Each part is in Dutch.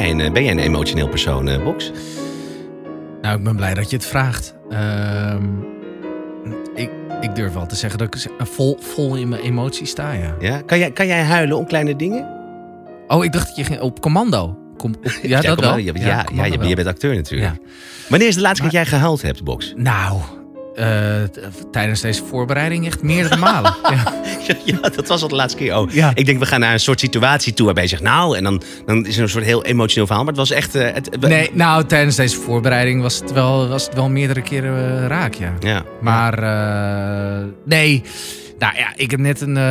Ben jij een, eh, ben jij een emotioneel persoon, eh, Box? Nou, ik ben blij dat je het vraagt. Ehm, ik, ik durf wel te zeggen dat ik vol, vol in mijn emoties sta, ja. Ja? Kan, jij, kan jij huilen om kleine dingen? Oh, ik dacht dat je ging op commando. Kom, op- ja, dat wel. Ja, ja, ja, je, je bent acteur natuurlijk. Ja. Wanneer is de laatste keer dat jij gehuild hebt, Box? Nou, eh, t- tijdens deze voorbereiding echt meerdere malen. ja. Ja, dat was al de laatste keer. Oh, Ja. Ik denk, we gaan naar een soort situatie toe waarbij je zegt, nou, en dan, dan is er een soort heel emotioneel verhaal. Maar het was echt... eh, het, Nee, nou, tijdens deze voorbereiding was het wel, was het wel meerdere keren eh, raak, ja. Ja. Maar eh, nee. Nou ja, ik heb net een. eh,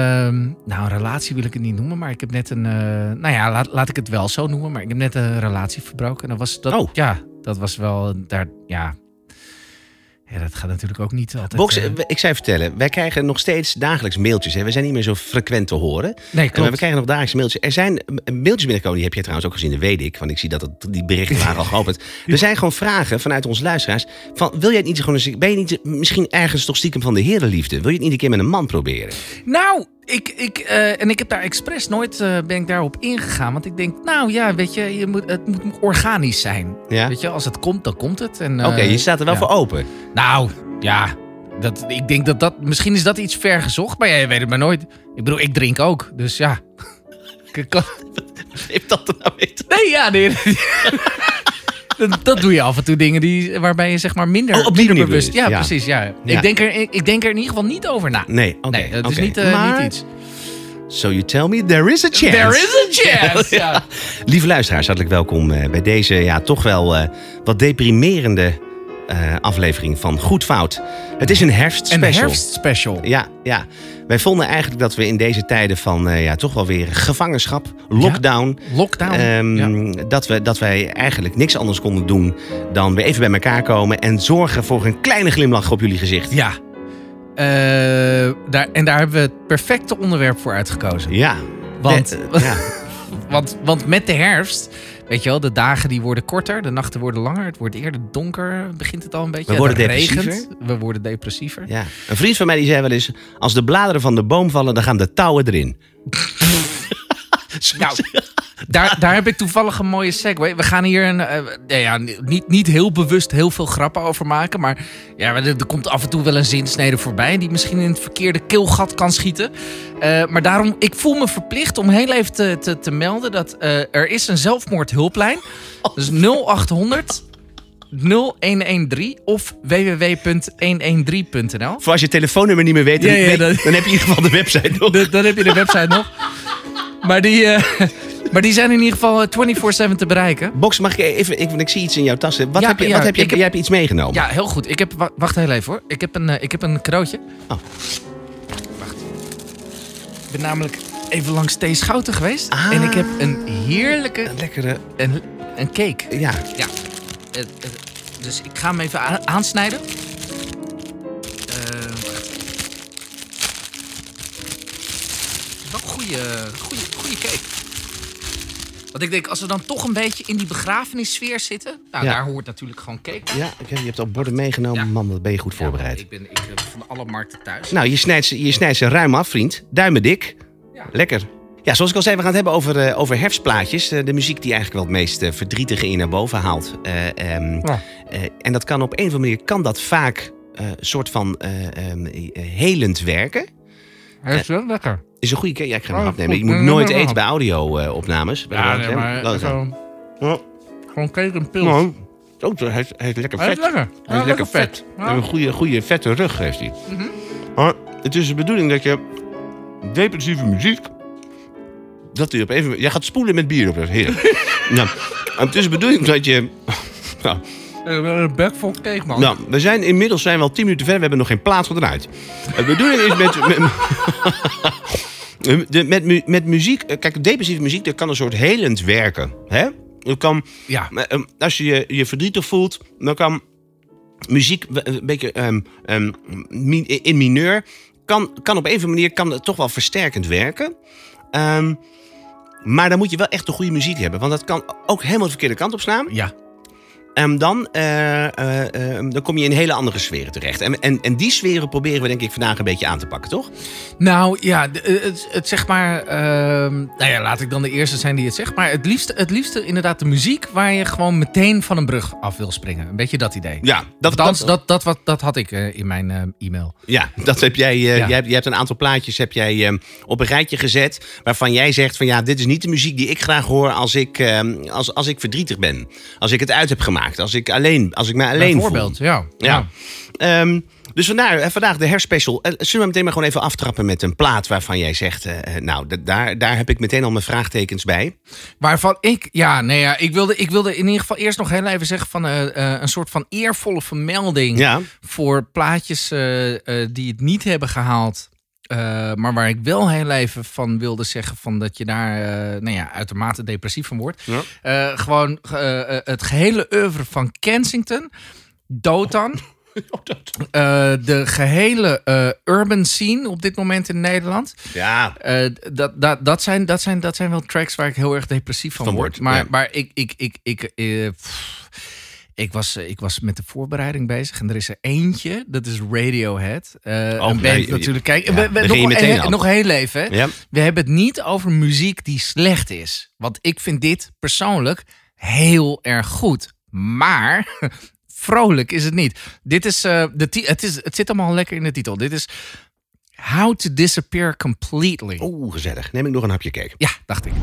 nou, een relatie wil ik het niet noemen. Maar ik heb net een. eh, nou ja, laat, laat ik het wel zo noemen. Maar ik heb net een relatie verbroken. En dat was. Dat, Oh. Ja, dat was wel. Daar, ja. Ja, dat gaat natuurlijk ook niet altijd. Box, eh, eh, ik zou je vertellen, wij krijgen nog steeds dagelijks mailtjes. Hè. We zijn niet meer zo frequent te horen. nee, Maar klopt. we krijgen nog dagelijks mailtjes. Er zijn eh, mailtjes binnengekomen, die heb je trouwens ook gezien, dat weet ik. Want ik zie dat het, die berichten waren al geopend. Er zijn gewoon vragen vanuit onze luisteraars. Van, wil jij het niet gewoon eens, ben je niet misschien ergens toch stiekem van de herenliefde? Wil je het niet een keer met een man proberen? Nou, ik, ik, eh, en ik heb daar expres nooit eh, ben ik daarop ingegaan. Want ik denk, nou ja, weet je, je moet, het moet organisch zijn. Ja? Weet je, als het komt, dan komt het. En, Oké, eh, je staat er wel ja. voor open. Nou, ja. Dat, ik denk dat dat... Misschien is dat iets ver gezocht, maar jij weet het maar nooit. Ik bedoel, ik drink ook, dus ja. Ik kan- Heeft dat er nou mee Nee, ja, nee. dat, dat doe je af en toe dingen die, waarbij je zeg maar minder, Oh, op die minder bewust... Ja, ja. precies, ja. Ja. Ik, denk er, ik, ik denk er in ieder geval niet over na. Nee, oké. nee, dat is niet, Maar, niet iets. So you tell me there is a chance. There is a chance! ja. Lieve luisteraars, hartelijk welkom eh, bij deze ja, toch wel eh, wat deprimerende eh, aflevering van Goed Fout. Het is een Een herfstspecial. herfstspecial. Ja, ja. Wij vonden eigenlijk dat we in deze tijden van eh, ja, toch wel weer gevangenschap, lockdown... Lockdown. ehm, ja. dat, we, dat wij eigenlijk niks anders konden doen dan weer even bij elkaar komen en zorgen voor een kleine glimlach op jullie gezicht. Ja. Eh, daar, en daar hebben we het perfecte onderwerp voor uitgekozen. Ja. Want, ja. want, want met de herfst, weet je wel, de dagen die worden korter, de nachten worden langer, het wordt eerder donker, begint het al een beetje. We worden depressiever. regent, we worden depressiever. Ja. Een vriend van mij die zei wel eens: als de bladeren van de boom vallen, dan gaan de touwen erin. Nou, daar, daar heb ik toevallig een mooie segue. We gaan hier een, eh, nou ja, niet, niet heel bewust heel veel grappen over maken. Maar ja, er, er komt af en toe wel een zinsnede voorbij. Die misschien in het verkeerde keelgat kan schieten. Eh, maar daarom, ik voel me verplicht om heel even te, te, te melden dat eh, er is een zelfmoordhulplijn. Dus 0800 0113 of www.113.nl. Voor als je telefoonnummer niet meer weet, dan, Ja, ja, weet- dat- dan heb je in ieder geval de website nog. Dan, dan heb je de website nog. Maar die, maar die zijn in ieder geval eh, 24-7 te bereiken. Box, mag ik even? Ik, ik zie iets in jouw tassen. Wat Ja, heb je? ja, wat heb je? heb- Jij hebt iets meegenomen. Ja, heel goed. Ik heb, wa- wacht heel even hoor. Ik heb een, eh, ik heb een cadeautje. Oh. Wacht. Ik ben namelijk even langs T. Schouten geweest. Ah. En ik heb een heerlijke Een lekkere. een, een cake. Ja. Ja. Eh, eh, dus ik ga hem even aan- aansnijden. Eh, goede, goede, goede cake. Want ik denk, als we dan toch een beetje in die begrafenissfeer zitten... Nou, Ja. daar hoort natuurlijk gewoon cake. Ja, ik heb, je hebt al borden meegenomen. Ja. Man, dat ben je goed voorbereid. Ja, ik ben ik, ben van alle markten thuis. Nou, je snijdt, ze, je snijdt ze ruim af, vriend. Duimen dik. Ja. Lekker. Ja, zoals ik al zei, we gaan het hebben over, eh, over herfstplaatjes. Eh, de muziek die eigenlijk wel het meest eh, verdrietige in naar boven haalt. Eh, ehm, Ja. eh, en dat kan op een of andere manier kan dat vaak eh, een soort van eh, ehm, eh, helend werken. Wel lekker. Is een goede keer. Ja, ik ga hem Oh, afnemen. Je goed. moet Nee, nooit nee, eten bij audio-opnames. Ja, nee, maar gewoon, Ja. gewoon cake en pils. Nou, ook, hij, is, hij is lekker Hij vet. is lekker. Hij is Ja, lekker vet. Ja. En een goede, goede vette rug heeft hij. Mhm. Maar het is de bedoeling dat je depressieve muziek... Dat hij op even... Jij gaat spoelen met bier op. Heerlijk. nou, het is de bedoeling dat je... nou, Een bek vol cake, man. nou, we zijn inmiddels zijn we al tien minuten ver. We hebben nog geen plaats voor eruit. De bedoeling is met... met, met, mu- met muziek... eh, Kijk, depressieve muziek, dat kan een soort helend werken. Hè? Het kan... Ja. Ehm, als je je je verdrietig voelt, dan kan muziek een beetje ehm, ehm, in mineur... Kan, kan op een of andere manier kan het toch wel versterkend werken. Maar dan moet je wel echt de goede muziek hebben. Want dat kan ook helemaal de verkeerde kant op slaan. Ja. Dan, eh, eh, ehm, dan kom je in hele andere sferen terecht. En, en, en die sferen proberen we denk ik vandaag een beetje aan te pakken, toch? Nou ja, eh, het, het zeg maar. ehm, nou ja, laat ik dan de eerste zijn die het zegt. Maar het liefste, het liefste inderdaad de muziek waar je gewoon meteen van een brug af wil springen. Een beetje dat idee. Ja, dat, Althans, dat, dat, dat, wat, dat had ik eh, in mijn eh, e-mail. ja, dat heb jij. eh, Ja. jij, hebt, jij hebt een aantal plaatjes heb jij, ehm, op een rijtje gezet. Waarvan jij zegt van ja, dit is niet de muziek die ik graag hoor als ik, ehm, als, als ik verdrietig ben. Als ik het uit heb gemaakt. Als ik, alleen, als ik me alleen voel. Bijvoorbeeld, ja. Ja. Ehm, dus vandaar, eh, vandaag de herspecial. Eh, zullen we meteen maar gewoon even aftrappen met een plaat waarvan jij zegt... eh, nou, daar, daar heb ik meteen al mijn vraagtekens bij. Waarvan ik, ja, nee, ja, ik wilde, ik wilde in ieder geval eerst nog heel even zeggen van een soort van eervolle vermelding Ja, voor plaatjes die het niet hebben gehaald. Eh, maar waar ik wel heel even van wilde zeggen van dat je daar eh, nou ja, uitermate depressief van wordt. Ja. Eh, gewoon het gehele oeuvre van Kensington, Dotan. de gehele eh, urban scene op dit moment in Nederland. ja. Dat, dat, dat, zijn, dat, zijn, dat zijn wel tracks waar ik heel erg depressief van, Van word. Maar, ja. maar ik, ik, ik, ik, pff, ik, was, eh, ik was met de voorbereiding bezig en er is er eentje, dat is Radiohead. Eh een band nee, natuurlijk. Kijk, ja, we, we- begin je nog, eh, nog heel even. Ja. We hebben het niet over muziek die slecht is. Want ik vind dit persoonlijk heel erg goed. Maar vrolijk is het niet. Dit is, eh, de het, is, het zit allemaal lekker in de titel. Dit is How to Disappear Completely. Oeh, gezellig. Neem ik nog een hapje cake. Ja, dacht ik.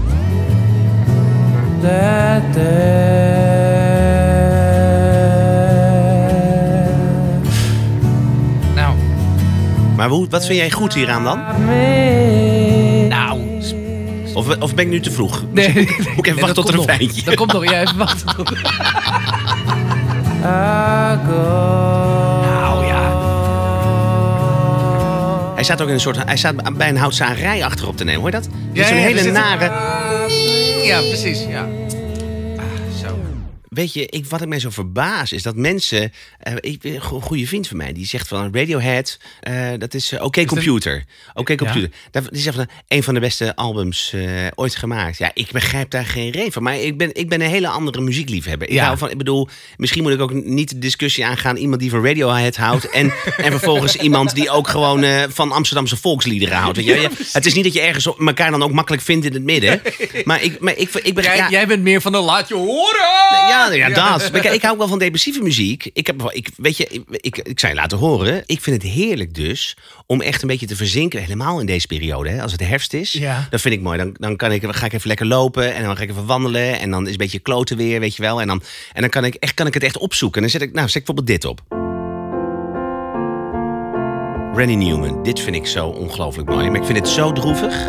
Maar hoe, wat vind jij goed hieraan dan? nou. Of, of ben ik nu te vroeg? Nee, Moet ik even nee, wachten tot er een fijntje. Dat komt nog. Ja, even wachten. Nou ja. Hij staat ook in een soort... Hij staat bij een houtzagerij achterop te nemen. Hoor je dat? Dit is Ja, zo'n ja, hele nare... Ja, precies. Ja. Weet je, ik, wat ik mij zo verbaas is dat mensen... eh, ik, een go- goede vriend van mij, die zegt van Radiohead... eh, dat is eh, Oké Computer. Oké Computer. Daar- Die zegt van, een van de beste albums ooit gemaakt. Ja, ik begrijp daar geen reden van. Maar ik ben, ik ben een hele andere muziekliefhebber. Ik, Ja. hou van, ik bedoel, misschien moet ik ook niet de discussie aangaan... iemand die van Radiohead houdt... en, en vervolgens iemand die ook gewoon van Amsterdamse volksliederen houdt. Weet je? Je- Het is niet dat je ergens op- elkaar dan ook makkelijk vindt in het midden. Maar ik, maar ik, ik, begrijp... Jij, ja, jij bent meer van de laat je horen. ja, ja, dat. Maar kijk, ik hou ook wel van depressieve muziek. Ik heb, wel- ik, weet je, ik, ik, ik zou je laten horen. Ik vind het heerlijk dus om echt een beetje te verzinken. Helemaal in deze periode, hè, als het herfst is. Ja. Dat vind ik mooi. Dan, dan kan ik, ga ik even lekker lopen en dan ga ik even wandelen. En dan is een beetje kloten weer, weet je wel. En dan, en dan kan, ik echt, kan ik het echt opzoeken. En dan zet ik, nou, zet ik bijvoorbeeld dit op. Randy Newman. Dit vind ik zo ongelooflijk mooi. Maar ik vind het zo droevig.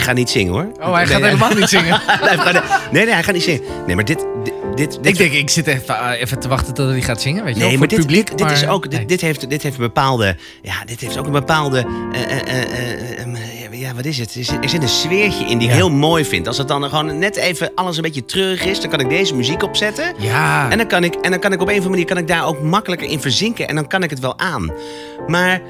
Hij gaat niet zingen hoor. Oh, hij gaat helemaal niet zingen. nee, nee, hij gaat niet zingen. Nee, maar dit... dit, dit, dit Ik denk, ik zit even, eh, even te wachten tot hij gaat zingen. Weet je Nee, wel, maar voor dit, publiek. dit, dit is maar- ook, dit, dit, heeft, dit heeft een bepaalde, ja, dit heeft ook een bepaalde, eh, eh, eh, eh, ehm, ja, wat is het? Er zit, een sfeertje in die ik Ja. heel mooi vind. Als het dan gewoon net even alles een beetje treurig is, dan kan ik deze muziek opzetten. Ja. En dan kan ik, en dan kan ik op een of andere manier kan ik daar ook makkelijker in verzinken en dan kan ik het wel aan. Maar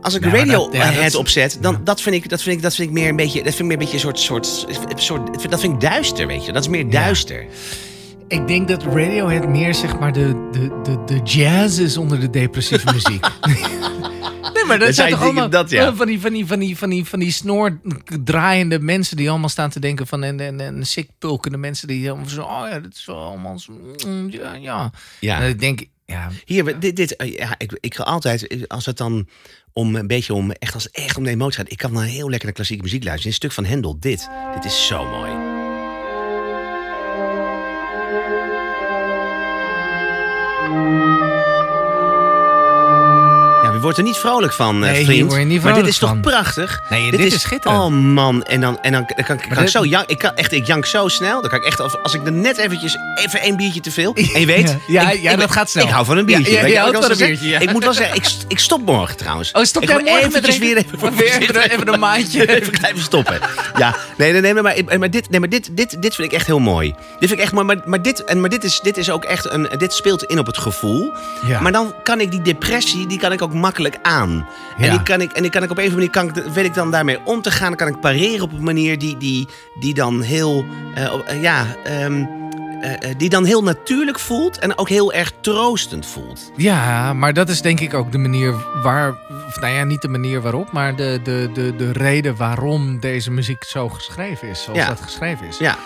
als ik maar radio dat- dat head opzet, dan dat vind ik, dat vind ik, dat vind ik meer een beetje, dat vind ik meer een beetje een soort, soort, soort, dat vind ik duister, weet je. Dat is meer duister. Ik denk dat Radiohead meer zeg maar de, de, de, de jazz is onder de depressieve muziek. nee, maar dat zou zijn toch allemaal dat, ja. van, die, van, die, van, die, van, die, van die snoordraaiende mensen die allemaal staan te denken van en, en, en sikpulkende mensen die allemaal zo, oh ja, dat is wel allemaal zo, mm, ja, ja. Ja. En ik denk, ja, Hier, dit, dit, eh, ja, ik, ik ga altijd, eh, als het dan om een beetje om, echt als echt om de emotie gaat, ik kan dan heel lekker naar klassieke muziek luisteren. Een stuk van Hendel, dit. Dit is zo mooi. Wordt er niet vrolijk van, eh, Nee, hier vriend. word je niet maar dit is toch van. prachtig? Nee, dit is schitterend. Oh man, en dan, en dan, dan kan, kan ik dit- zo jank, ik kan echt, ik jank zo snel. Dan kan ik echt, als- als ik er net eventjes, even één biertje te veel. En je weet, Ja, ik- ja, ik- dat gaat snel. Ik hou van een biertje. Ja, je houdt ik van een biertje, ja. Ik moet wel zeggen, ik, ik stop morgen trouwens. Oh, stop ik jij morgen eventjes weer even, Weer even, een maandje. even blijven stoppen. Ja, nee, nee, nee, maar, maar, dit, nee, maar dit, dit, dit vind ik echt heel mooi. Dit vind ik echt mooi, maar, maar, dit, en, maar dit, is, dit is ook echt een, dit speelt in op het gevoel. Maar dan kan ik die depressie, die kan ik ook makkelijk makkelijk aan. En, die kan ik, en die kan ik op een of andere manier, kan ik, weet ik dan daarmee om te gaan. Dan kan ik pareren op een manier die, die, die dan heel, eh, eh, ja, ehm, eh, die dan heel natuurlijk voelt en ook heel erg troostend voelt. Ja, maar dat is denk ik ook de manier waar... Of nou ja, niet de manier waarop, maar de, de, de, de reden waarom deze muziek zo geschreven is. Zoals Ja. dat geschreven is. Ja.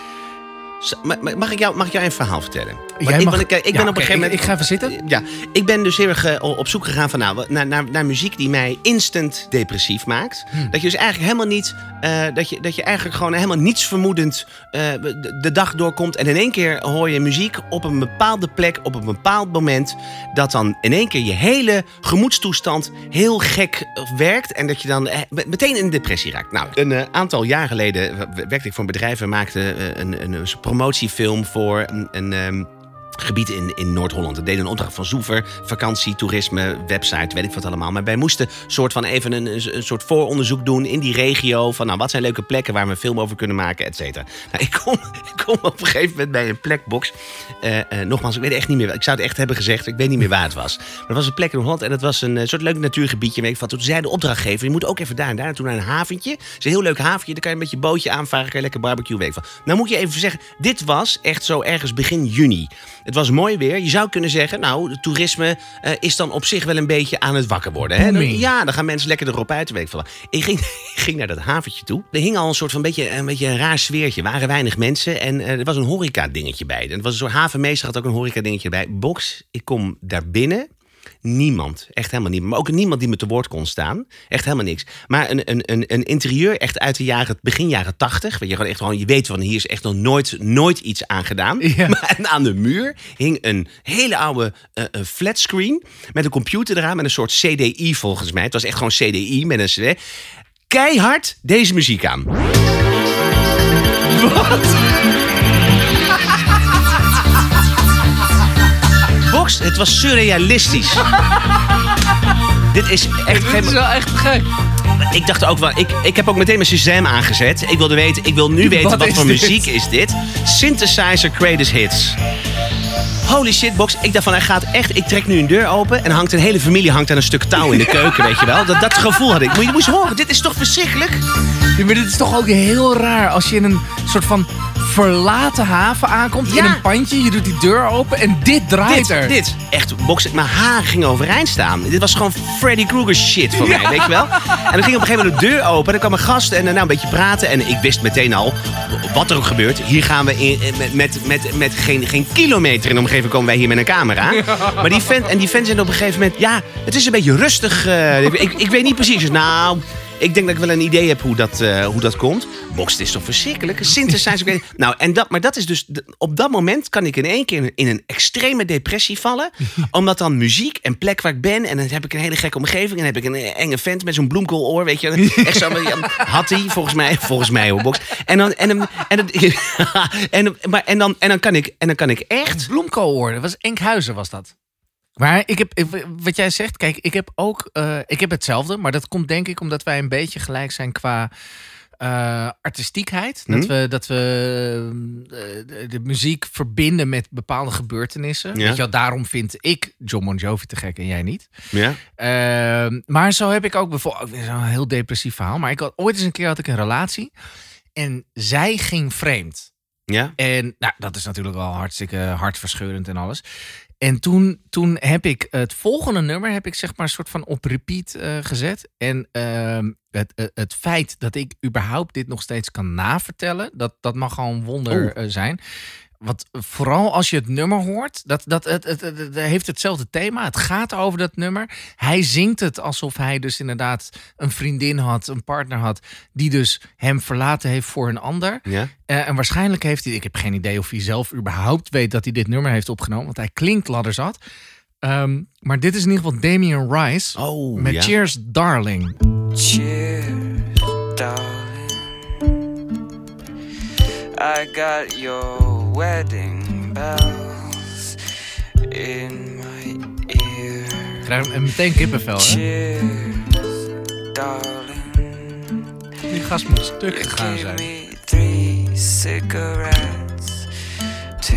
Mag ik jou, mag ik jou een verhaal vertellen? Jij ik, mag- want ik, ik Ja, ben op een gegeven moment. ik- ik ga even zitten. Ja, ik ben dus heel erg eh, op zoek gegaan van, nou, naar, naar, naar muziek die mij instant depressief maakt. Hm. Dat je dus eigenlijk helemaal niet. eh, dat, je, dat je eigenlijk gewoon helemaal niets vermoedend eh, de, de dag doorkomt. En in één keer hoor je muziek op een bepaalde plek, op een bepaald moment. Dat dan in één keer je hele gemoedstoestand heel gek werkt. En dat je dan me- meteen in depressie raakt. Nou, een aantal jaar geleden werkte ik voor een bedrijf en maakte een, een, een promotiefilm voor een. een ehm, gebied in, in Noord-Holland. We deden een opdracht van Zoever, vakantie, toerisme, website, weet ik wat allemaal. Maar wij moesten soort van even een, een, soort vooronderzoek doen in die regio. Van nou, wat zijn leuke plekken waar we een film over kunnen maken, et cetera. Nou, ik kom, ik kom op een gegeven moment bij een plekbox. Eh, eh, nogmaals, ik weet echt niet meer. Ik zou het echt hebben gezegd, ik weet niet meer waar het was. Maar er was een plek in Holland en dat was een eh, soort leuk natuurgebiedje. Ik. Toen zei de opdrachtgever, je moet ook even daar en daar naartoe naar een haventje. Het is een heel leuk haventje, daar kan je met je bootje aanvaren, kan je lekker barbecue, wat. Nou moet je even zeggen, dit was echt zo ergens begin juni. Het was mooi weer. Je zou kunnen zeggen, nou, het toerisme eh, is dan op zich wel een beetje aan het wakker worden. Hè? Dan- ja, dan gaan mensen lekker erop uit. Weet ik, ik, ging, ging naar dat haventje toe. Er hing al een soort van beetje, een beetje een raar sfeertje. Er waren weinig mensen en eh, er was een horeca dingetje bij. En het was een soort havenmeester had ook een horeca dingetje bij. Box, ik kom daar binnen. Niemand, echt helemaal niemand. Maar ook niemand die me te woord kon staan. Echt helemaal niks. Maar een, een, een, een interieur echt uit de jaren, begin jaren tachtig. Je, gewoon echt gewoon, je weet van hier is echt nog nooit, nooit iets aan gedaan. Ja. Maar en aan de muur hing een hele oude een flatscreen. Met een computer eraan, met een soort CDI volgens mij. Het was echt gewoon CDI met een CD. Keihard deze muziek aan. Box, het was surrealistisch. Dit is echt Dit is wel echt gek. Ik dacht ook wel, ik, ik heb ook meteen mijn Shazam aangezet. Ik wilde weten, ik wil nu weten Wat voor dit? muziek is dit. Synthesizer Greatest Hits. Holy shit, Box. Ik dacht van, hij gaat echt... Ik trek nu een deur open en hangt een hele familie hangt aan een stuk touw in de keuken, weet je wel. Dat, dat gevoel had ik. Moet je moest horen, dit is toch verschrikkelijk? Ja, maar dit is toch ook heel raar als je in een soort van verlaten haven aankomt. In Ja. een pandje, je doet die deur open en dit draait Dit, er. dit. Echt, Box, mijn haar ging overeind staan. Dit was gewoon Freddy Krueger shit voor mij, weet je wel. En dan ging op een gegeven moment de deur open. En dan kwam een gast en eh, nou, een beetje praten. En ik wist meteen al, wat er ook gebeurt. Hier gaan we in, eh, met, met, met, met geen, geen kilometer in de omgeving komen wij hier met een camera. Maar die vent, en die vent zijn op een gegeven moment, ja, het is een beetje rustig. eh, ik, ik weet niet precies. Dus nou... Ik denk dat ik wel een idee heb hoe dat, eh, hoe dat komt. Box, het is toch verschrikkelijk? Synthesizer. nou, en dat, maar dat is dus... Op dat moment kan ik in één keer in- een extreme depressie vallen. omdat dan muziek en plek waar ik ben... en dan heb ik een hele gekke omgeving... en dan heb ik een eh, enge vent met zo'n bloemkooloor, weet je. Echt zo, had hij, volgens mij. Volgens mij, hoor, Box. En dan... En dan, en dan, en, dan- maar, en, dan, en, dan kan ik, en dan kan ik echt... Bloemkoolhoor, dat was Enkhuizen was dat. Maar ik heb, wat jij zegt, kijk, ik heb ook, eh, ik heb hetzelfde, maar dat komt denk ik omdat wij een beetje gelijk zijn qua eh, artistiekheid. Dat Mhm. we, dat we eh, de, de muziek verbinden met bepaalde gebeurtenissen. Ja. Weet je wel, daarom vind ik John Bon Jovi te gek en jij niet. Ja? Ehm, maar zo heb ik ook bijvoorbeeld zo'n heel depressief verhaal. Maar ik had ooit eens een keer had ik een relatie en zij ging vreemd. Ja? En nou, dat is natuurlijk wel hartstikke hartverscheurend en alles. En toen, toen heb ik het volgende nummer heb ik zeg maar soort van op repeat eh, gezet. En ehm, het, het, het feit dat ik überhaupt dit nog steeds kan navertellen, dat, dat mag al een wonder Oeh. eh, zijn. Want vooral als je het nummer hoort, dat, dat, het, het, het, het heeft hetzelfde thema. Het gaat over dat nummer. Hij zingt het alsof hij dus inderdaad een vriendin had, een partner had, die dus hem verlaten heeft voor een ander. Ja? Eh, en waarschijnlijk heeft hij, ik heb geen idee of hij zelf überhaupt weet dat hij dit nummer heeft opgenomen, want hij klinkt ladderzat. Ehm, maar dit is in ieder geval Damien Rice Oh, met ja. Cheers Darling. Cheers, darling. I got your wedding bells in my ear. Ik krijg hem meteen kippenvel, hè? Cheers, darling. Die gast moet stuk You gegaan gave zijn. me three cigarettes to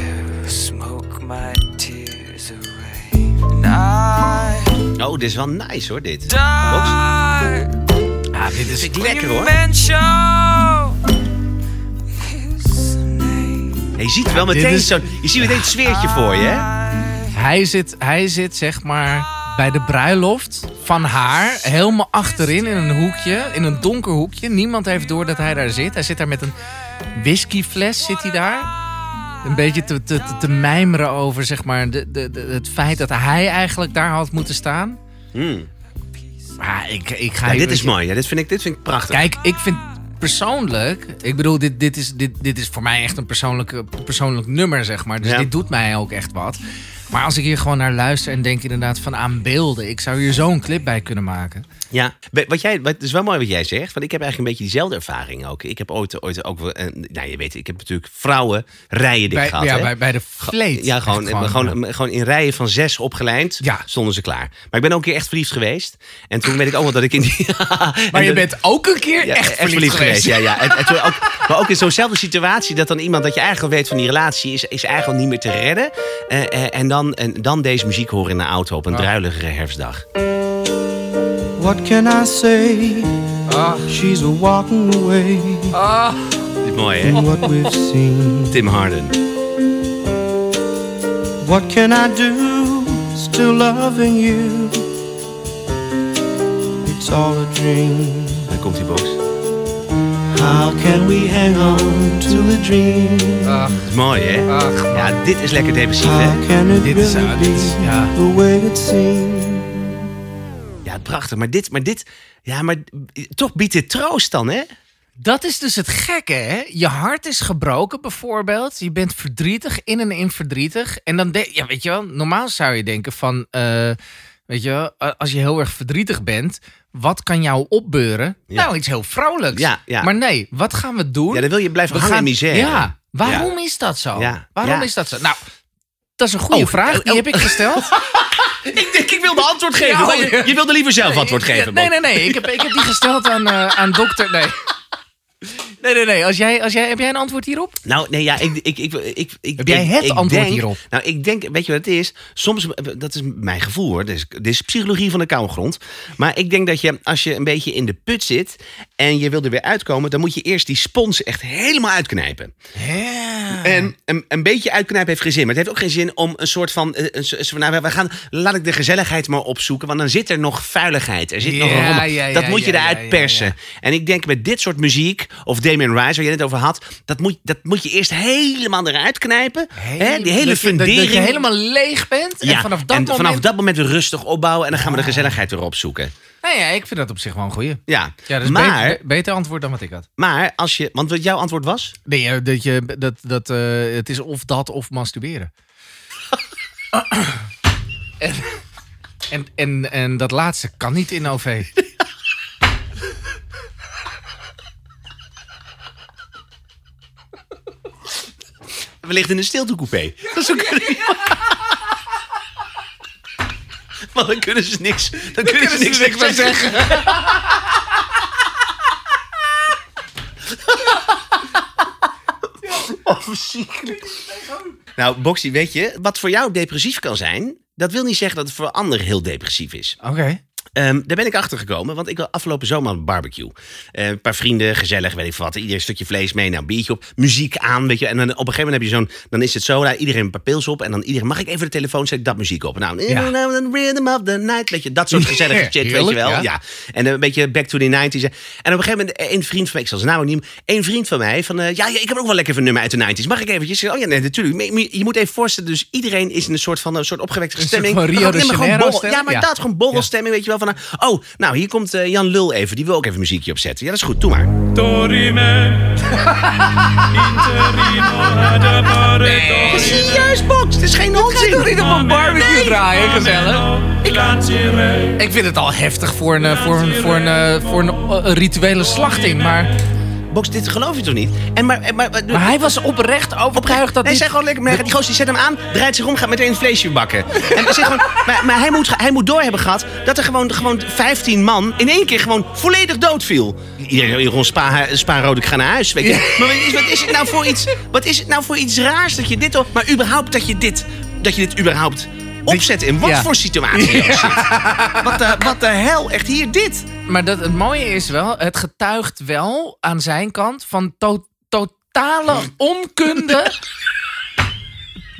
smoke my tears away. And I Oh, dit is wel nice hoor, dit. Die. Ah, dit is lekker hoor. Je ziet wel meteen is- zo'n... Je ziet meteen het sfeertje voor je, hè? Hij zit, hij zit zeg maar bij de bruiloft van haar helemaal achterin in een hoekje, in een donker hoekje. Niemand heeft door dat hij daar zit. Hij zit daar met een whiskyfles, zit hij daar. Een beetje te, te, te, mijmeren over zeg maar, de, de, de- het feit dat hij eigenlijk daar had moeten staan. Hmm. Maar ik, ik ga Ja, dit is mooi. Ja, dit, vind ik, dit vind ik prachtig. Kijk, ik vind persoonlijk... Ik bedoel, dit, dit, is, dit, dit is voor mij echt een persoonlijke, persoonlijk nummer, zeg maar. Dus Ja. dit doet mij ook echt wat. Maar als ik hier gewoon naar luister en denk inderdaad van aan beelden... Ik zou hier zo'n clip bij kunnen maken. Ja, wat jij, wat, het is wel mooi wat jij zegt. Want ik heb eigenlijk een beetje diezelfde ervaring ook. Ik heb ooit, ooit ook nou, je weet, ik heb natuurlijk vrouwen rijen dik Bij, gehad. ja, hè? bij, bij de vleet. Ja, gewoon, gewoon, gewoon, in rijen van zes opgelijnd Ja. stonden ze klaar. Maar ik ben ook een keer echt verliefd geweest. En toen weet ik ook wel dat ik in die... Maar je bent ook een keer ja, echt, verliefd, geweest. Ja, ja. En, en toen ook, maar ook in zo'nzelfde situatie dat dan iemand dat je eigenlijk weet van die relatie is, is eigenlijk niet meer te redden. Eh, eh, en, dan, en dan deze muziek horen in de auto op een druiligere herfstdag. What can I say? Ah, She's a walking away ah. Dit is mooi, hè? from what we've seen. Tim Harden. What can I do? Still loving you. It's all a dream. Dan komt die box. How can we hang on to a dream? Ach, Dat is mooi, hè? ach, man. Ja, dit is lekker depressief, hè? How can it Dit is, really uh, dit is- be ja. the way it seems? Prachtig. Maar dit, maar dit... Ja, maar toch biedt dit troost dan, hè? Dat is dus het gekke, hè? Je hart is gebroken, bijvoorbeeld. Je bent verdrietig, in en in verdrietig. En dan, ja, weet je wel, normaal zou je denken van, eh, weet je wel, als je heel erg verdrietig bent, wat kan jou opbeuren? Ja. Nou, iets heel vrolijks. Ja, ja. Maar nee, wat gaan we doen? Ja, dan wil je blijven we hangen in misère. Ja, waarom is dat zo? Ja, Waarom is dat zo? Nou, dat is een goede Oh, vraag. oh, Die oh. heb ik gesteld. Ik denk, ik wilde antwoord geven. Ja, je, je wilde liever zelf antwoord geven, Nee, nee, nee. Ik heb, ik heb die gesteld aan, eh, aan dokter. Nee. Nee, nee, nee. Als jij, als jij, heb jij een antwoord hierop? Nou, nee, ja, ik... ik, ik, ik, ik Heb jij het ik antwoord denk- hierop? Nou, ik denk, weet je wat het is? Soms, dat is mijn gevoel hoor, dit is, dit is psychologie van de koude grond. Maar ik denk dat je, als je een beetje in de put zit en je wil er weer uitkomen, dan moet je eerst die spons echt helemaal uitknijpen. Ja. En een, een beetje uitknijpen heeft geen zin. Maar het heeft ook geen zin om een soort van. eh, Een, van, nou, we gaan, laat ik de gezelligheid maar opzoeken. Want dan zit er nog vuiligheid. Er zit nog Ja, ja, dat moet je eruit persen. En ik denk met dit soort muziek. Of Damien Rice, waar je het over had. Dat moet, dat moet je eerst helemaal eruit knijpen. hè? Die hele dat je, dat- fundering. Dat je helemaal leeg bent. ja, en vanaf dat en moment... vanaf dat moment weer rustig opbouwen. En dan gaan we de gezelligheid erop zoeken. Nou ja, ik vind dat op zich wel een goeie. Ja, Ja, dat is maar, beter, beter antwoord dan wat ik had. maar als je. Want wat jouw antwoord was? Nee, dat je, dat, dat, eh, het is of dat of masturberen. en, en, en, en dat laatste kan niet in OV. Wellicht in een stiltecoupé. Dat is ook... Maar dan kunnen ze niks. Dan kunnen ze niks, niks meer zeggen. Oh, verschrikkelijk. Nou, Boxy, weet je, wat voor jou depressief kan zijn, dat wil niet zeggen dat het voor anderen heel depressief is. Oké. Ehm, daar ben ik achter gekomen, want ik wil afgelopen zomer een barbecue. Eh, een paar vrienden, gezellig, weet ik wat. Iedereen een stukje vlees mee, nou, een biertje op, muziek aan, weet je. En dan op een gegeven moment heb je zo'n, dan is het zo, nou, iedereen een paar pils op. En dan iedereen, mag ik even de telefoon, zet ik dat muziek op. Nou, Ja. the rhythm of the night, weet je, dat soort gezellige shit, weet je wel. ja. Ja. En een beetje back to the 90s. En op een gegeven moment, een vriend van mij, ik zal zijn naam ook niet meer, een vriend van mij, van, eh, ja, ja, ik heb ook wel lekker een nummer uit de 90s. Mag ik eventjes? Oh ja, nee, natuurlijk. Je moet even voorstellen, dus iedereen is in een soort van, een soort opgewekte soort stemming. van Rio de Janeiro Ja, maar stemming? dat, gewoon borrelstemming, weet je wel. Van, oh, nou, hier komt eh, Jan Lul even. Die wil ook even muziekje opzetten. Ja, dat is goed. Doe maar. Ad appare Serieus, Box. Het is geen onzin. Doe niet op een barbecue draaien, gezellig. Glancire, Ik vind het al heftig voor een, eh, voor een, voor een, eh, voor een, eh, rituele slachting. Maar, Box, dit geloof je toch niet? En maar, maar, maar, maar hij was oprecht overtuigd dat dit... zeg gewoon lekker. Maar die gozer die zet hem aan, draait zich om, gaat meteen een vleesje bakken. En zeg gewoon, maar maar hij, moet, hij moet door hebben gehad dat er gewoon, gewoon 15 man in één keer gewoon volledig dood viel. Iedereen gewoon spa, spa rood, ik ga naar huis. Weet je. Maar wat is, wat is het nou voor iets? Wat is het nou voor iets raars dat je dit, maar überhaupt dat je dit, dat je dit überhaupt opzetten in wat Ja. voor situatie zit. Wat de, wat de hel, echt hier dit. Maar dat, het mooie is wel, het getuigt wel aan zijn kant van to- totale onkunde.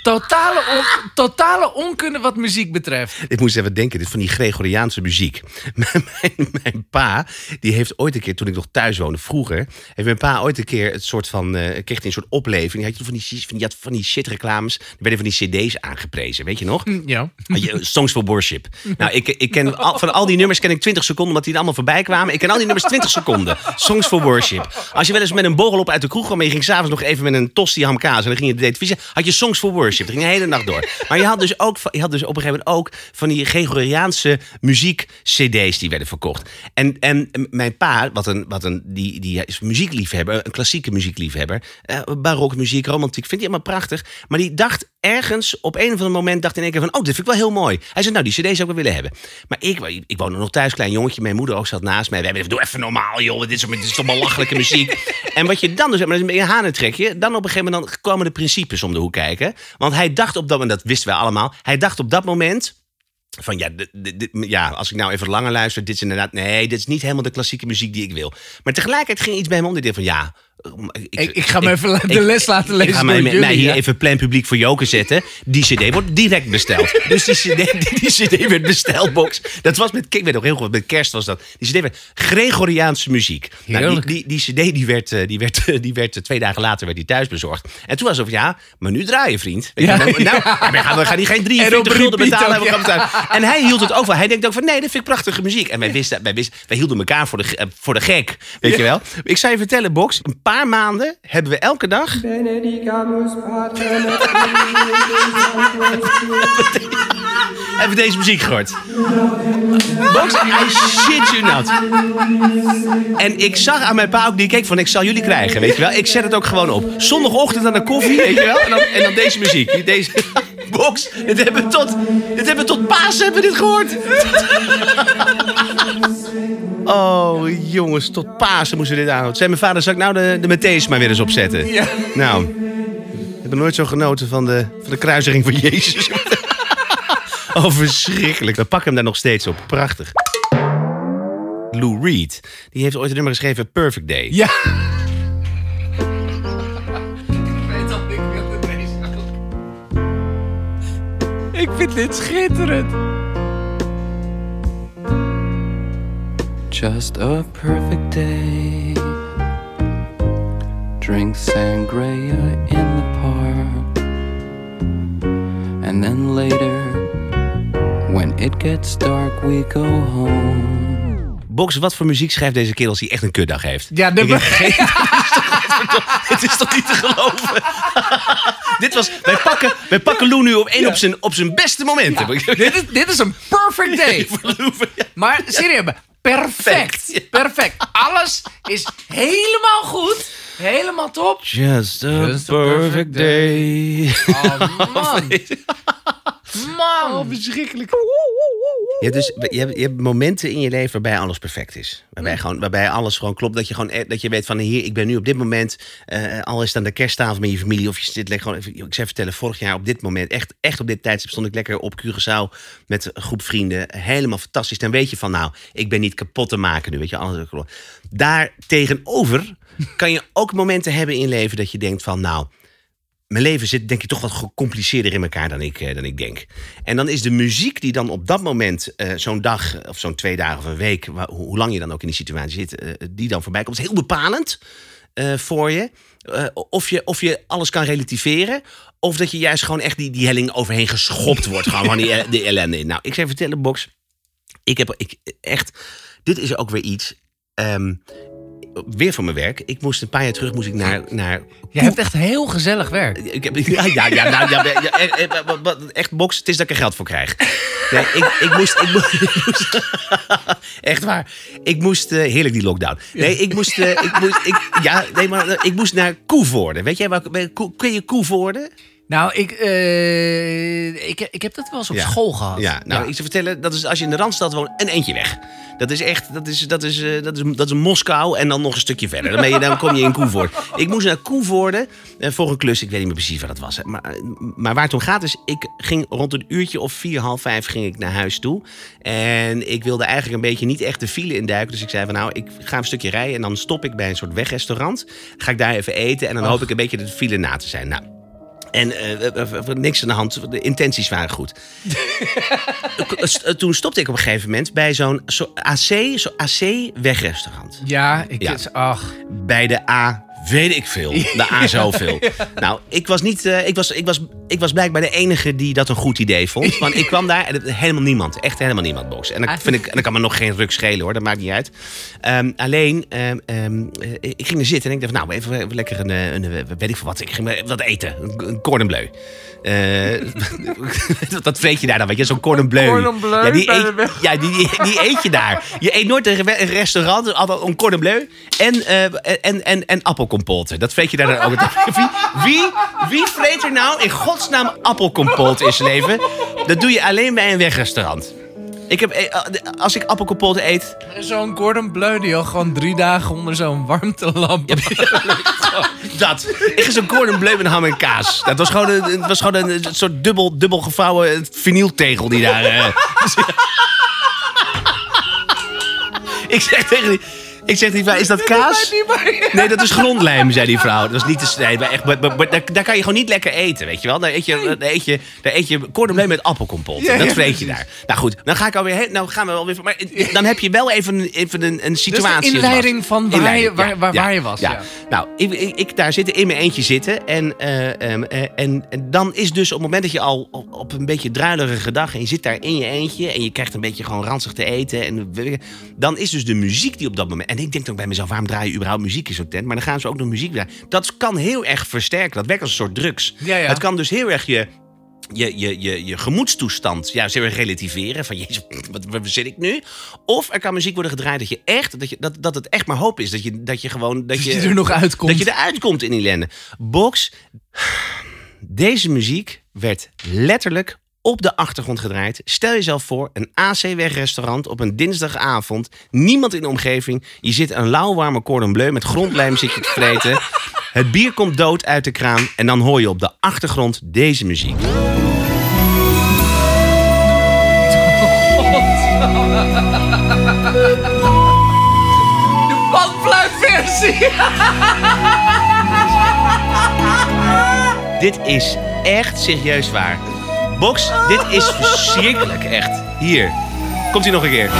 Totale, on- totale onkunde wat muziek betreft. Ik moest even denken, dit van die Gregoriaanse muziek. Mijn, mijn, mijn pa, die heeft ooit een keer, toen ik nog thuis woonde, vroeger, heeft mijn pa ooit een keer het soort van, eh, kreeg hij een soort opleving. Had je van die, van die, van die shit reclames, er werden van die cd's aangeprezen, weet je nog? Ja. Had je, Songs for Worship. Nou, ik, ik ken al, van al die nummers ken ik 20 seconden, omdat die er allemaal voorbij kwamen. Ik ken al die nummers 20 seconden. Songs for Worship. Als je wel eens met een borrel op uit de kroeg kwam en je ging s'avonds nog even met een tosti hamkaas en dan ging je de televisie, had je Songs for Worship. Dat ging de hele nacht door. Maar je had dus ook, je had dus op een gegeven moment ook van die Gregoriaanse muziek-cd's die werden verkocht. En, en mijn pa, wat een, wat een, die, die is muziekliefhebber, een klassieke muziekliefhebber, eh, barokmuziek, romantiek, vindt hij allemaal prachtig. Maar die dacht ergens op een of ander moment, dacht in één keer van, oh, dit vind ik wel heel mooi. Hij zei, nou, die cd's zou ik wel willen hebben. Maar ik, ik woonde nog thuis, klein jongetje, mijn moeder ook zat naast mij. We hebben, doe even normaal, joh, dit is, dit is toch belachelijke muziek. En wat je dan dus, maar een beetje een hanentrekje, dan op een gegeven moment dan kwamen de principes om de hoek kijken. Want hij dacht op dat moment, dat wisten wij allemaal, hij dacht op dat moment... Van ja, ja, als ik nou even langer luister, dit is inderdaad. Nee, dit is niet helemaal de klassieke muziek die ik wil. Maar tegelijkertijd ging iets bij hem om. Die dacht van ja. Ik, ik ga me even de les laten lezen Ik ga mij, hier ja. even plan publiek voor Joken zetten. Die CD wordt direct besteld. dus die CD, die, die CD werd besteld, box. Dat was met, ik weet nog heel goed, met kerst was dat. Die CD werd Gregoriaanse muziek. Nou, die, die, die CD die werd, eh, die, werd, die werd eh, twee dagen later werd die thuis bezorgd. En toen was het van ja, maar nu draaien, vriend. Weet Ja, je, nou, nou, we gaan, we gaan die geen En op 43 gulden betalen. ook. En hij hield het ook wel. Hij denkt ook van nee, dat vind ik prachtige muziek. En wij wisten, wij wisten, wij hielden elkaar voor de, eh, voor de gek. Weet je wel? Ik zou je vertellen, Box, paar maanden hebben we elke dag hebben we deze muziek gehoord. Box, I shit you not. En ik zag aan mijn pa ook, die keek van, ik zal jullie krijgen, weet je wel. Ik zet het ook gewoon op. Zondagochtend aan de koffie, weet je wel. En dan, en dan deze muziek. Deze box, dit hebben we tot, dit hebben we tot paas hebben we dit gehoord. Oh, jongens, tot Pasen moesten we dit aanhouden. Zei mijn vader, zal ik nou de, de Matthäus maar weer eens opzetten? Ja. Nou, ik heb nooit zo genoten van de, van de kruising van Jezus. oh, verschrikkelijk. We pakken hem daar nog steeds op. Prachtig. Lou Reed, die heeft ooit een nummer geschreven, Perfect Day. Ja. Ik vind dit schitterend. Just a perfect day. Drink sangria in the park. And then later, when it gets dark, we go home. Box, wat voor muziek schrijft deze kerel als hij echt een kutdag heeft? Ja, geen- Het is toch niet te geloven? Dit was, wij, pakken, wij pakken Lou nu op één op, zijn, op zijn beste momenten. dit, is, dit is een perfect day. Maar serieus, perfect. Perfect. Alles is helemaal goed. Helemaal top. Just a Just a perfect day. Oh, man. Man. verschrikkelijk. Je hebt, dus, je, hebt, je hebt momenten in je leven waarbij alles perfect is. Waarbij, gewoon, waarbij alles gewoon klopt. Dat je, gewoon, eh, dat je weet van hier, ik ben nu op dit moment. eh, al is het aan de kersttafel met je familie. Of je zit lekker gewoon. even- Ik zou vertellen, vorig jaar op dit moment, echt, echt op dit tijdstip, stond ik lekker op Curaçao met een groep vrienden. Helemaal fantastisch. Dan weet je van, nou, ik ben niet kapot te maken nu. Weet je, alles. Daar tegenover kan je ook momenten hebben in je leven dat je denkt van, nou mijn leven zit denk ik toch wat gecompliceerder in elkaar dan ik, eh, dan ik denk. En dan is de muziek die dan op dat moment, eh, zo'n dag of zo'n twee dagen of een week, hoe, lang je dan ook in die situatie zit, eh, die dan voorbij komt, heel bepalend eh, voor je. Eh, of je. Of je alles kan relativeren. Of dat je juist gewoon echt die, die helling overheen geschopt wordt. gewoon van die, eh, die ellende. Nou, ik zou vertellen, Box. Ik heb ik, echt. Dit is ook weer iets. ehm, weer van mijn werk. Ik moest een paar jaar terug moest ik naar, naar Je hebt echt heel gezellig werk. ik heb, ja, ja, ja, nou, ja, ja, eh, eh, echt box, het is dat ik er geld voor krijg. Nee, ik, ik moest, ik moest, ik moest- echt waar. Ik moest, eh, heerlijk die lockdown. Nee, ik moest, ik moest, ik, ja, nee, maar ik moest naar Koevoorde. Weet jij waar, ken je Koevoorde? Nou, ik, eh, ik, ik heb dat wel eens op Ja. school gehad. Ja, nou, ik zou vertellen, dat is als je in de Randstad woont, een eentje weg. Dat is echt, dat is, dat is, eh, dat is, dat is Moskou en dan nog een stukje verder. Dan, ben je, dan kom je in Koevoort. Ik moest naar Koevoorde eh, voor een klus. Ik weet niet meer precies wat dat was. hè. Maar, maar waar het om gaat is, ik ging rond een uurtje of vier, half vijf ging ik naar huis toe. En ik wilde eigenlijk een beetje niet echt de file induiken. Dus ik zei van nou, ik ga een stukje rijden en dan stop ik bij een soort wegrestaurant. Ga ik daar even eten en dan hoop ik een beetje de file na te zijn. Nou, en eh, eh, eh, niks aan de hand. De intenties waren goed. Toen stopte ik op een gegeven moment bij zo'n zo AC, zo AC-wegrestaurant. Ja, ik, Ja. ach. Bij de A weet ik veel. De A zoveel. Nou, ik was, niet, eh, ik, was, ik, was, ik was blijkbaar de enige die dat een goed idee vond. Want ik kwam daar en helemaal niemand. Echt helemaal niemand, Box. En dan, vind ik, en dan kan me nog geen ruk schelen hoor. Dat maakt niet uit. Ehm, alleen, ehm, em, eh, ik ging er zitten en ik dacht, nou, even, even lekker een, eh, een, weet ik veel wat. Ik ging wat eten. Een, een cordon bleu. Eh, dat weet je daar dan, weet je, zo'n cordon bleu. Cordon bleu ja, die eet, ja, die, die, die eet je daar. Je eet nooit een re- een restaurant, altijd een cordon bleu en, eh, en, en, en appelcompote. Dat weet je daar dan ook. Wie, wie, wie vreet er nou in godsnaam appelcompote in zijn leven? Dat doe je alleen bij een wegrestaurant. Ik heb, eh, als ik appelcompote eet, is zo'n Gordon Bleu die al gewoon drie dagen onder zo'n warmtelamp. dat. Ik ga zo'n cordon bleu met ham en kaas. Dat was gewoon een, het was gewoon een, een soort dubbel, dubbel gevouwen vinyltegel die daar... eh, ik zeg tegen die... Ik zeg die vrouw, is dat kaas? Nee, dat is grondlijm, zei die vrouw. Dat is niet te snijden. Echt, maar, maar- maar daar, daar kan je gewoon niet lekker eten, weet je wel. Daar eet je, daar eet je, daar eet je cordon met appelkompot. Ja, dat vreet je daar. Nou goed, dan ga ik alweer... he- Nou gaan we alweer... Maar dan heb je wel even, een- even een, een Dus situatie. de inleiding van waar, Inleiding, je, waar, ja, waar, ja, waar je was. ja. Nou, ik, ik, ik daar zitten, in mijn eentje zitten. En, eh, ehm, eh, en, en dan is dus op het moment dat je al op, op een beetje druilerige dag... en je zit daar in je eentje en je krijgt een beetje gewoon ranzig te eten... En, dan is dus de muziek die op dat moment... En ik denk dan bij mezelf, waarom draai je überhaupt muziek in zo'n tent? Maar dan gaan ze ook nog muziek draaien. Dat kan heel erg versterken. Dat werkt als een soort drugs. Ja, ja. Het kan dus heel erg je... Je, je, je, je gemoedstoestand heel erg relativeren. Van jezus, wat, waar zit ik nu? Of er kan muziek worden gedraaid dat je echt, dat, je, dat, dat het echt maar hoop is. Dat je, dat je gewoon. Dat Dat je er nog uitkomt. Dat je eruit komt in die ellende. Box. Deze muziek werd letterlijk op de achtergrond gedraaid. Stel jezelf voor, een AC-wegrestaurant op een dinsdagavond. Niemand in de omgeving. Je zit een lauwwarme cordon bleu met grondlijm zit je te vreten. Het bier komt dood uit de kraan. En dan hoor je op de achtergrond deze muziek. De panfluitversie. Dit is echt serieus waar. Box, dit is verschrikkelijk, echt. Hier. Komt hij nog een keer.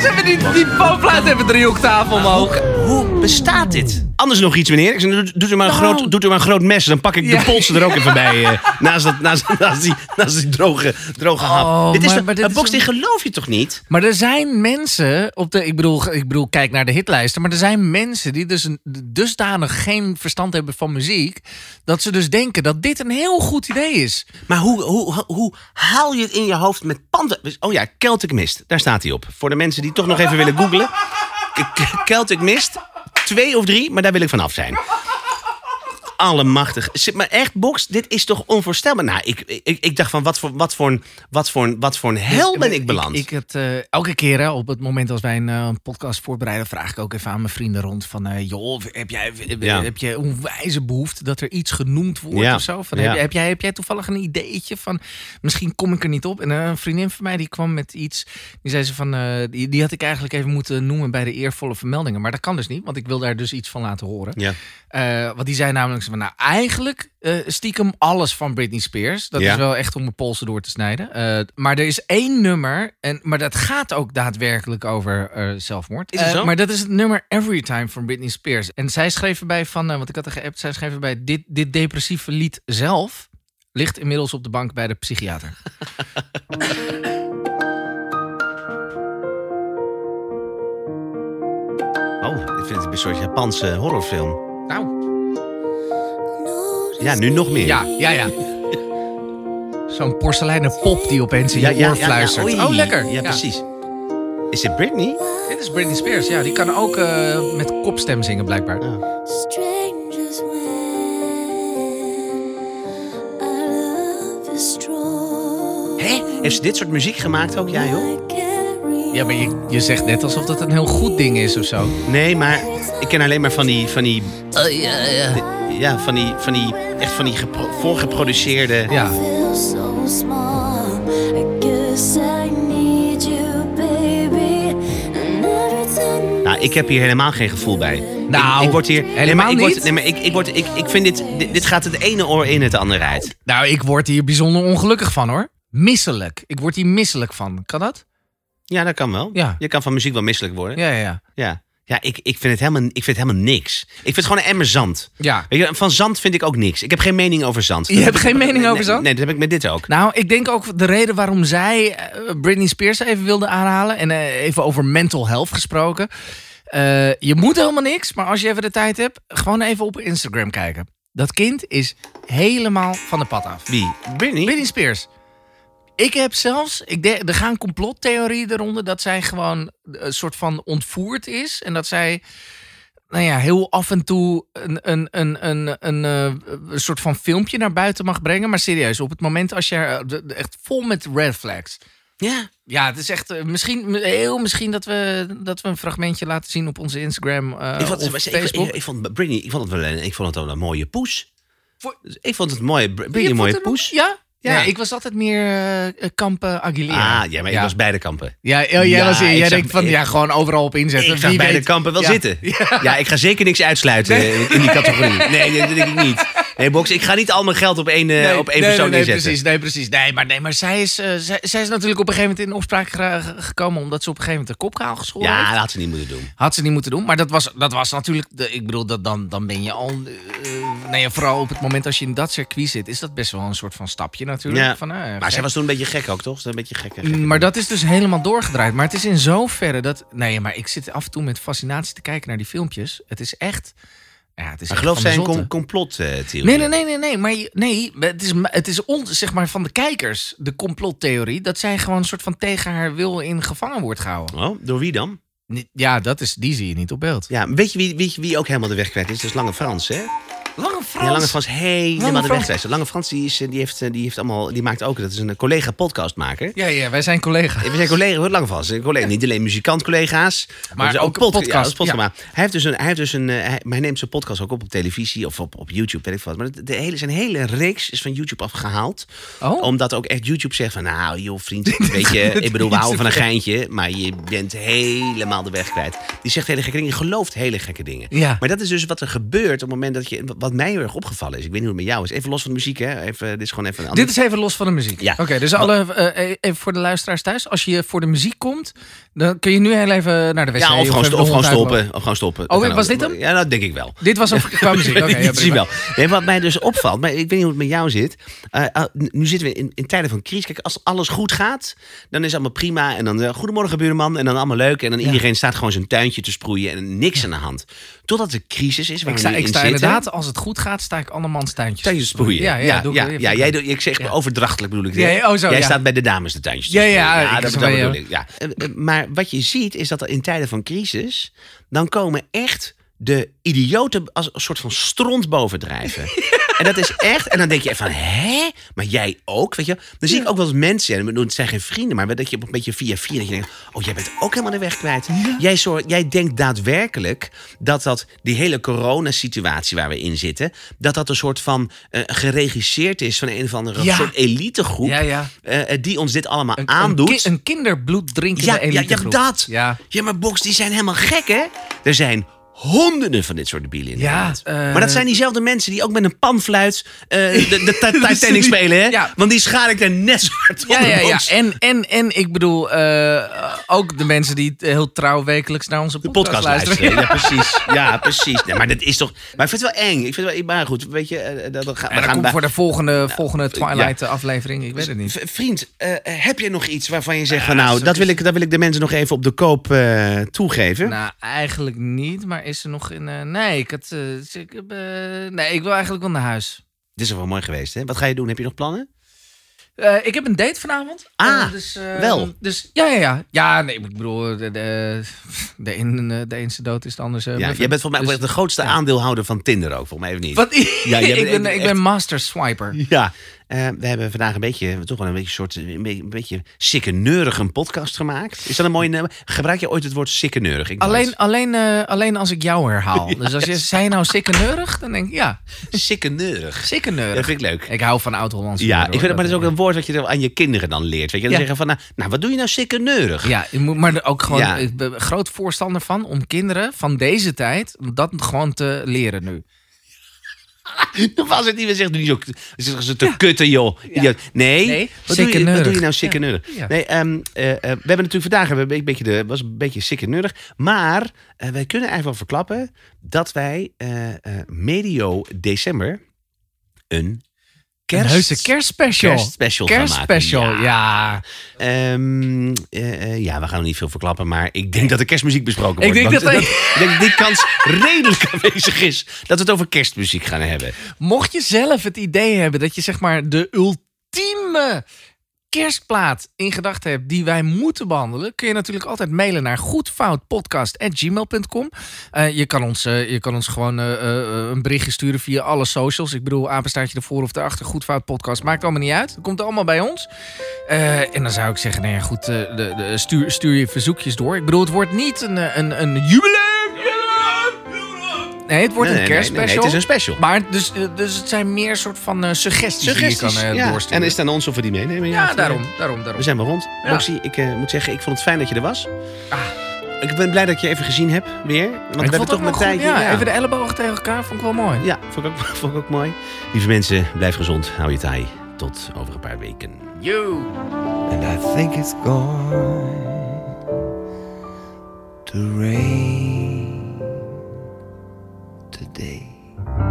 Dus hebben die, die panfluit hebben drie octaven omhoog. Hoe bestaat dit? Anders nog iets, meneer. Ik doe- doet u maar een, Nou. groot, doet u maar een groot mes. Dan pak ik Ja. de polsen er ook even bij. eh, naast, dat, naast, naast, die, naast die droge, droge hap. Oh, dit is maar- toch- maar dit is Box, een- dit geloof je toch niet? Maar er zijn mensen op de. Ik bedoel, ik bedoel, kijk naar de hitlijsten. Maar er zijn mensen die dus een, dusdanig geen verstand hebben van muziek. Dat ze dus denken dat dit een heel goed idee is. Maar hoe, hoe, hoe haal je het in je hoofd met panden? Oh ja, Celtic Mist. Daar staat hij op. Voor de mensen die toch nog even willen googlen. Celtic Mist. Twee of drie, maar daar wil ik vanaf zijn. Allemachtig. Zit- Maar echt, Box, dit is toch onvoorstelbaar? Nou, ik, ik, ik dacht van, wat voor, wat voor, een- wat voor, een- wat voor een hel ben ik beland? Ik, het, eh, elke keer hè, op het moment als wij een eh, podcast voorbereiden, vraag ik ook even aan mijn vrienden rond van, eh, joh, heb jij, heb, Ja. heb je onwijze behoefte dat er iets genoemd wordt Ja. of zo? Van, Ja. heb, heb, jij, heb jij toevallig een ideetje van, misschien kom ik er niet op? En eh, een vriendin van mij die kwam met iets, die zei ze van, eh, die, die had ik eigenlijk even moeten noemen bij de eervolle vermeldingen, maar dat kan dus niet, want ik wil daar dus iets van laten horen. Ja. Eh, want die zei namelijk nou eigenlijk eh, stiekem alles van Britney Spears. Dat Ja. is wel echt om mijn polsen door te snijden. Eh, maar er is één nummer, en, maar dat gaat ook daadwerkelijk over eh, zelfmoord. Is het Eh, zo? maar dat is het nummer Every Time van Britney Spears. En zij schreef erbij van, want ik had er geappt, zij schreef erbij, dit, dit depressieve lied zelf ligt inmiddels op de bank bij de psychiater. Oh, ik vind het een soort Japanse horrorfilm. Nou, Ja, nu nog meer. ja, ja, ja. Zo'n porseleinen pop die opeens in je oor fluistert. oei. oh, lekker. Ja, precies. Is dit Britney? Dit is Britney Spears. Ja, die kan ook eh, met kopstem zingen, blijkbaar. Strong. Hé? Heeft ze dit soort muziek gemaakt ook, jij carry Ja, maar je, je zegt net alsof dat een heel goed ding is of zo. Nee, maar ik ken alleen maar van die, van die, Oh, ja, ja. Ja, van die, van die, echt van die gepro- voorgeproduceerde... Ja. Nou, ik heb hier helemaal geen gevoel bij. Nou, ik, ik word hier nee, maar helemaal ik word, niet? Nee, maar ik, ik, word, ik, ik vind dit, dit, dit gaat het ene oor in het andere uit. Nou, ik word hier bijzonder ongelukkig van hoor. Misselijk. Ik word hier misselijk van. Kan dat? Ja, dat kan wel. Ja. Je kan van muziek wel misselijk worden. Ja, ja, ja. Ja, ja ik, ik, vind het helemaal, ik vind het helemaal niks. Ik vind het gewoon een emmer zand. Ja. Weet je, van zand vind ik ook niks. Ik heb geen mening over zand. Je hebt geen mening over zand? Nee, dat heb ik met dit ook. Nou, ik denk ook de reden waarom zij eh, Britney Spears even wilde aanhalen. En eh, even over mental health gesproken. Eh, je moet helemaal niks, maar als je even de tijd hebt, gewoon even op Instagram kijken. Dat kind is helemaal van de pad af. Wie? Britney? Britney Spears. Ik heb zelfs, ik denk, er gaan complottheorieën eronder dat zij gewoon een soort van ontvoerd is. En dat zij, nou ja, heel af en toe een, een, een, een, een, eh, een soort van filmpje naar buiten mag brengen. Maar serieus, op het moment als je er, de- de- echt vol met red flags. Ja. Ja, het is echt eh, misschien, heel misschien dat we, dat we een fragmentje laten zien op onze Instagram eh Ik vond, of ik, vond Britney, ik vond het wel een, ik vond het wel een mooie poes. Voor- Ik vond het mooi. Britney mooie het- poes. Ja? Ja. Ik was altijd meer eh eh, Aguilera. Ah, ja, maar ik was beide kampen. Ja, oh, jij, Ja, was, jij zag- denkt van, ik- ja, gewoon overal op inzetten. Ik zag beide weet. kampen wel zitten. Ja. ik ga zeker niks uitsluiten in- in die categorie. Nee, dat denk ik niet. Nee, Box, ik ga niet al mijn geld op één, eh, Nee, op één nee, persoon nee, inzetten. precies, nee, precies. Nee, maar, nee, maar zij, is, eh, zij, zij is natuurlijk op een gegeven moment in opspraak gekomen... omdat ze op een gegeven moment de kopkaal geschoren Ja, heeft. dat had ze niet moeten doen. Had ze niet moeten doen. Maar dat was, dat was natuurlijk... De, ik bedoel, dat, dan, dan ben je al... eh, nee, vooral op het moment als je in dat circuit zit... is dat best wel een soort van stapje natuurlijk. Ja. Van, Maar gek. zij was toen een beetje gek ook, toch? Een beetje gek. gek. Maar dat is dus helemaal doorgedraaid. Maar het is in zoverre dat... Nee, maar ik zit af en toe met fascinatie te kijken naar die filmpjes. Het is echt... Ja, het is Maar geloof zij een com complottheorie? Nee, nee, nee, nee, nee. Maar nee, het is, het is on, zeg maar van de kijkers, de complottheorie, dat zij gewoon een soort van tegen haar wil in gevangen wordt gehouden. Oh, door wie dan? Ja, dat is, die zie je niet op beeld. Ja, weet je wie, wie, wie ook helemaal de weg kwijt is? Dat is Lange Frans, hè? Lange Frans. Ja, Lange Frans helemaal Lange de Frans. Lange Frans die, is, die, heeft, die, heeft allemaal, die maakt ook, dat is een collega podcastmaker. Ja, ja, wij zijn collega's. We zijn collega, hoor, Lange Frans. Collega, niet alleen muzikant-collega's, Maar dus ook pod- podcast, Ja, hij heeft dus een, hij heeft dus een, eh, hij, hij neemt zijn podcast ook op op televisie of op, op YouTube, weet ik wat. Maar de, hele, zijn hele reeks is van YouTube afgehaald. Oh? Omdat ook echt YouTube zegt van, nou joh vriend, weet je, ik bedoel, we houden van een geintje, maar je bent helemaal de weg kwijt. Die zegt hele gekke dingen, je gelooft hele gekke dingen. Ja. Maar dat is dus wat er gebeurt op het moment dat je, wat mij heel erg opgevallen is. Ik weet niet hoe het met jou is. Even los van de muziek, hè. Even, dit is gewoon even een ander. Dit is even los van de muziek. Ja. Oké, dus alle, eh, even voor de luisteraars thuis. Als je voor de muziek komt, dan kun je nu heel even naar de wc. Ja, of gewoon, de of stoppen. Of gewoon stoppen. Oh, was dit hem? Ja, dat denk ik wel. Dit was een qua muziek. Oké, ja, zie prima. wel. Nee, wat mij dus opvalt, maar ik weet niet hoe het met jou zit. Eh, nu zitten we in, in tijden van crisis. Kijk, als alles goed gaat, dan is het allemaal prima. En dan, eh, goedemorgen buurman, en dan allemaal leuk. En dan iedereen staat gewoon zijn tuintje te sproeien en niks aan de hand. Totdat er crisis is waar Ik we sta, nu ik in sta zitten. inderdaad, als het goed gaat, sta ik andermans tuintjes. Tuintjes sproeien. Ja, ja, ja, ja, jij ik zeg overdrachtelijk bedoel ik. Dit. oh, zo, jij staat bij de dames de tuintjes. Ja, ja, dat, bedoel ja. ik. Ja. Eh, eh, Maar wat je ziet is dat er in tijden van crisis, dan komen echt de idioten als een soort van stront bovendrijven. En dat is echt. En dan denk je van, hè? Maar jij ook? Weet je? Dan zie ik ook wel eens mensen, en het zijn geen vrienden, maar dat je op een beetje via via, dat je denkt, oh, jij bent ook helemaal de weg kwijt. Jij, zorg, jij denkt daadwerkelijk dat dat, die hele coronasituatie waar we in zitten, dat dat een soort van eh, geregisseerd is van een of andere Ja. soort elitegroep, Ja, ja. eh, die ons dit allemaal Een, aandoet. Een, ki- een kinderbloed drinkende Ja, ja, ja, elitegroep. dat. Ja. Ja, maar Box, die zijn helemaal gek, hè? Er zijn honderden van dit soort debielen in Ja, eh, maar dat zijn diezelfde mensen die ook met een panfluit eh, de, de ti- Titanic spelen, hè? Ja. Want die schaar ik er net zo hard Ja, ja, ja. En, en, en ik bedoel, eh, ook de mensen die heel trouw wekelijks naar onze podcast, podcast luisteren. luisteren. Ja, precies. Ja, precies. Nee, maar dat is toch... Maar ik vind het wel eng. Ik vind het wel... Maar goed, weet je... dat, dat, ga- En we gaan komt bij- voor de volgende, volgende Twilight-aflevering. Ik weet het niet. Vriend, heb je nog iets waarvan je zegt van... Ja, Nou, dat wil, ik, dat wil ik de mensen nog even op de koop toegeven. Nou, eigenlijk niet. Maar is er nog in... eh, nee, ik had... eh, ik heb, eh, nee, ik wil eigenlijk wel naar huis. Dit is wel mooi geweest, hè? Wat ga je doen? Heb je nog plannen? Ik heb een date vanavond. Ah, dus, eh, wel. Dus ja, ja, ja. Ja, nee, ik bedoel, de, de, de, een, de ene dood is de andere. Ja, jij bent volgens mij ook de grootste aandeelhouder van Tinder ook, volgens mij even niet. Wat? Ja, jij ik, ben, echt- ik ben master swiper. Ja, eh, we hebben vandaag een beetje, toch wel een beetje soort, een beetje, een beetje sikkeneurig een podcast gemaakt. Is dat een mooie naam? Gebruik je ooit het woord sikkeneurig? Ik. Alleen, alleen, eh, alleen als ik jou herhaal. dus als je zei nou sikkeneurig, dan denk ik ja, sikkeneurig. sikkeneurig. Dat vind ik leuk. Ik hou van oud-Hollands. Ja, ik vind maar dat is ook een woord wat je aan je kinderen dan leert. Weet je, dan Ja. zeggen van, nou, nou, wat doe je nou sikkeneurig? Ja, maar ook gewoon Ja. ik ben groot voorstander van om kinderen van deze tijd dat gewoon te leren nu. Nogmaals, het niet meer zegt, doe niet zo, zeggen ze te kutten, joh. Nee, Nee, wat, doe je, wat sikkeneurig. doe je nou sikkeneurig? Ja. Nee, ehm, eh, eh, we hebben natuurlijk vandaag hebben we een beetje de, was een beetje sikkeneurig. Maar eh, wij kunnen eigenlijk wel verklappen dat wij medio december een kerst... Een kerstspecial. Kerstspecial gaan maken. Kerstspecial, Ja. ja. Ehm, eh, eh, ja, we gaan nog niet veel verklappen, maar ik denk dat er kerstmuziek besproken Ik wordt. dat- ik denk dat die kans redelijk aanwezig is dat we het over kerstmuziek gaan hebben. Mocht je zelf het idee hebben dat je zeg maar de ultieme kerstplaat in gedachten hebt die wij moeten behandelen, kun je natuurlijk altijd mailen naar goedfoutpodcast.gmail.com. Eh je, kan ons, eh, je kan ons gewoon eh, een berichtje sturen via alle socials. Ik bedoel, apenstaartje ervoor of erachter, Goedfout Podcast. Maakt allemaal niet uit. Het komt allemaal bij ons. En dan zou ik zeggen, nou ja, goed, de, de, stuur, stuur je verzoekjes door. Ik bedoel, het wordt niet een, een, een jubileum. Nee, het wordt Nee, een nee, nee, kerstspecial. nee, het is een special. Maar dus, eh, dus het zijn meer soort van eh, suggesties, Suggesties, die je kan eh, ja. doorsturen. En is het aan ons of we die meenemen? ja, daarom, daarom, daarom. We zijn wel rond. Ja. Ik eh, moet zeggen, ik vond het fijn dat je er was. Ah. Ik ben blij dat ik je even gezien heb, weer. Want we ik hebben vond toch het met wel goed. tijdje... Ja, even de ellebogen tegen elkaar, vond ik wel mooi. Ja, vond ik, ook, vond ik ook mooi. Lieve mensen, blijf gezond, hou je taai. Tot over een paar weken. Yo. And I think it's going to rain day.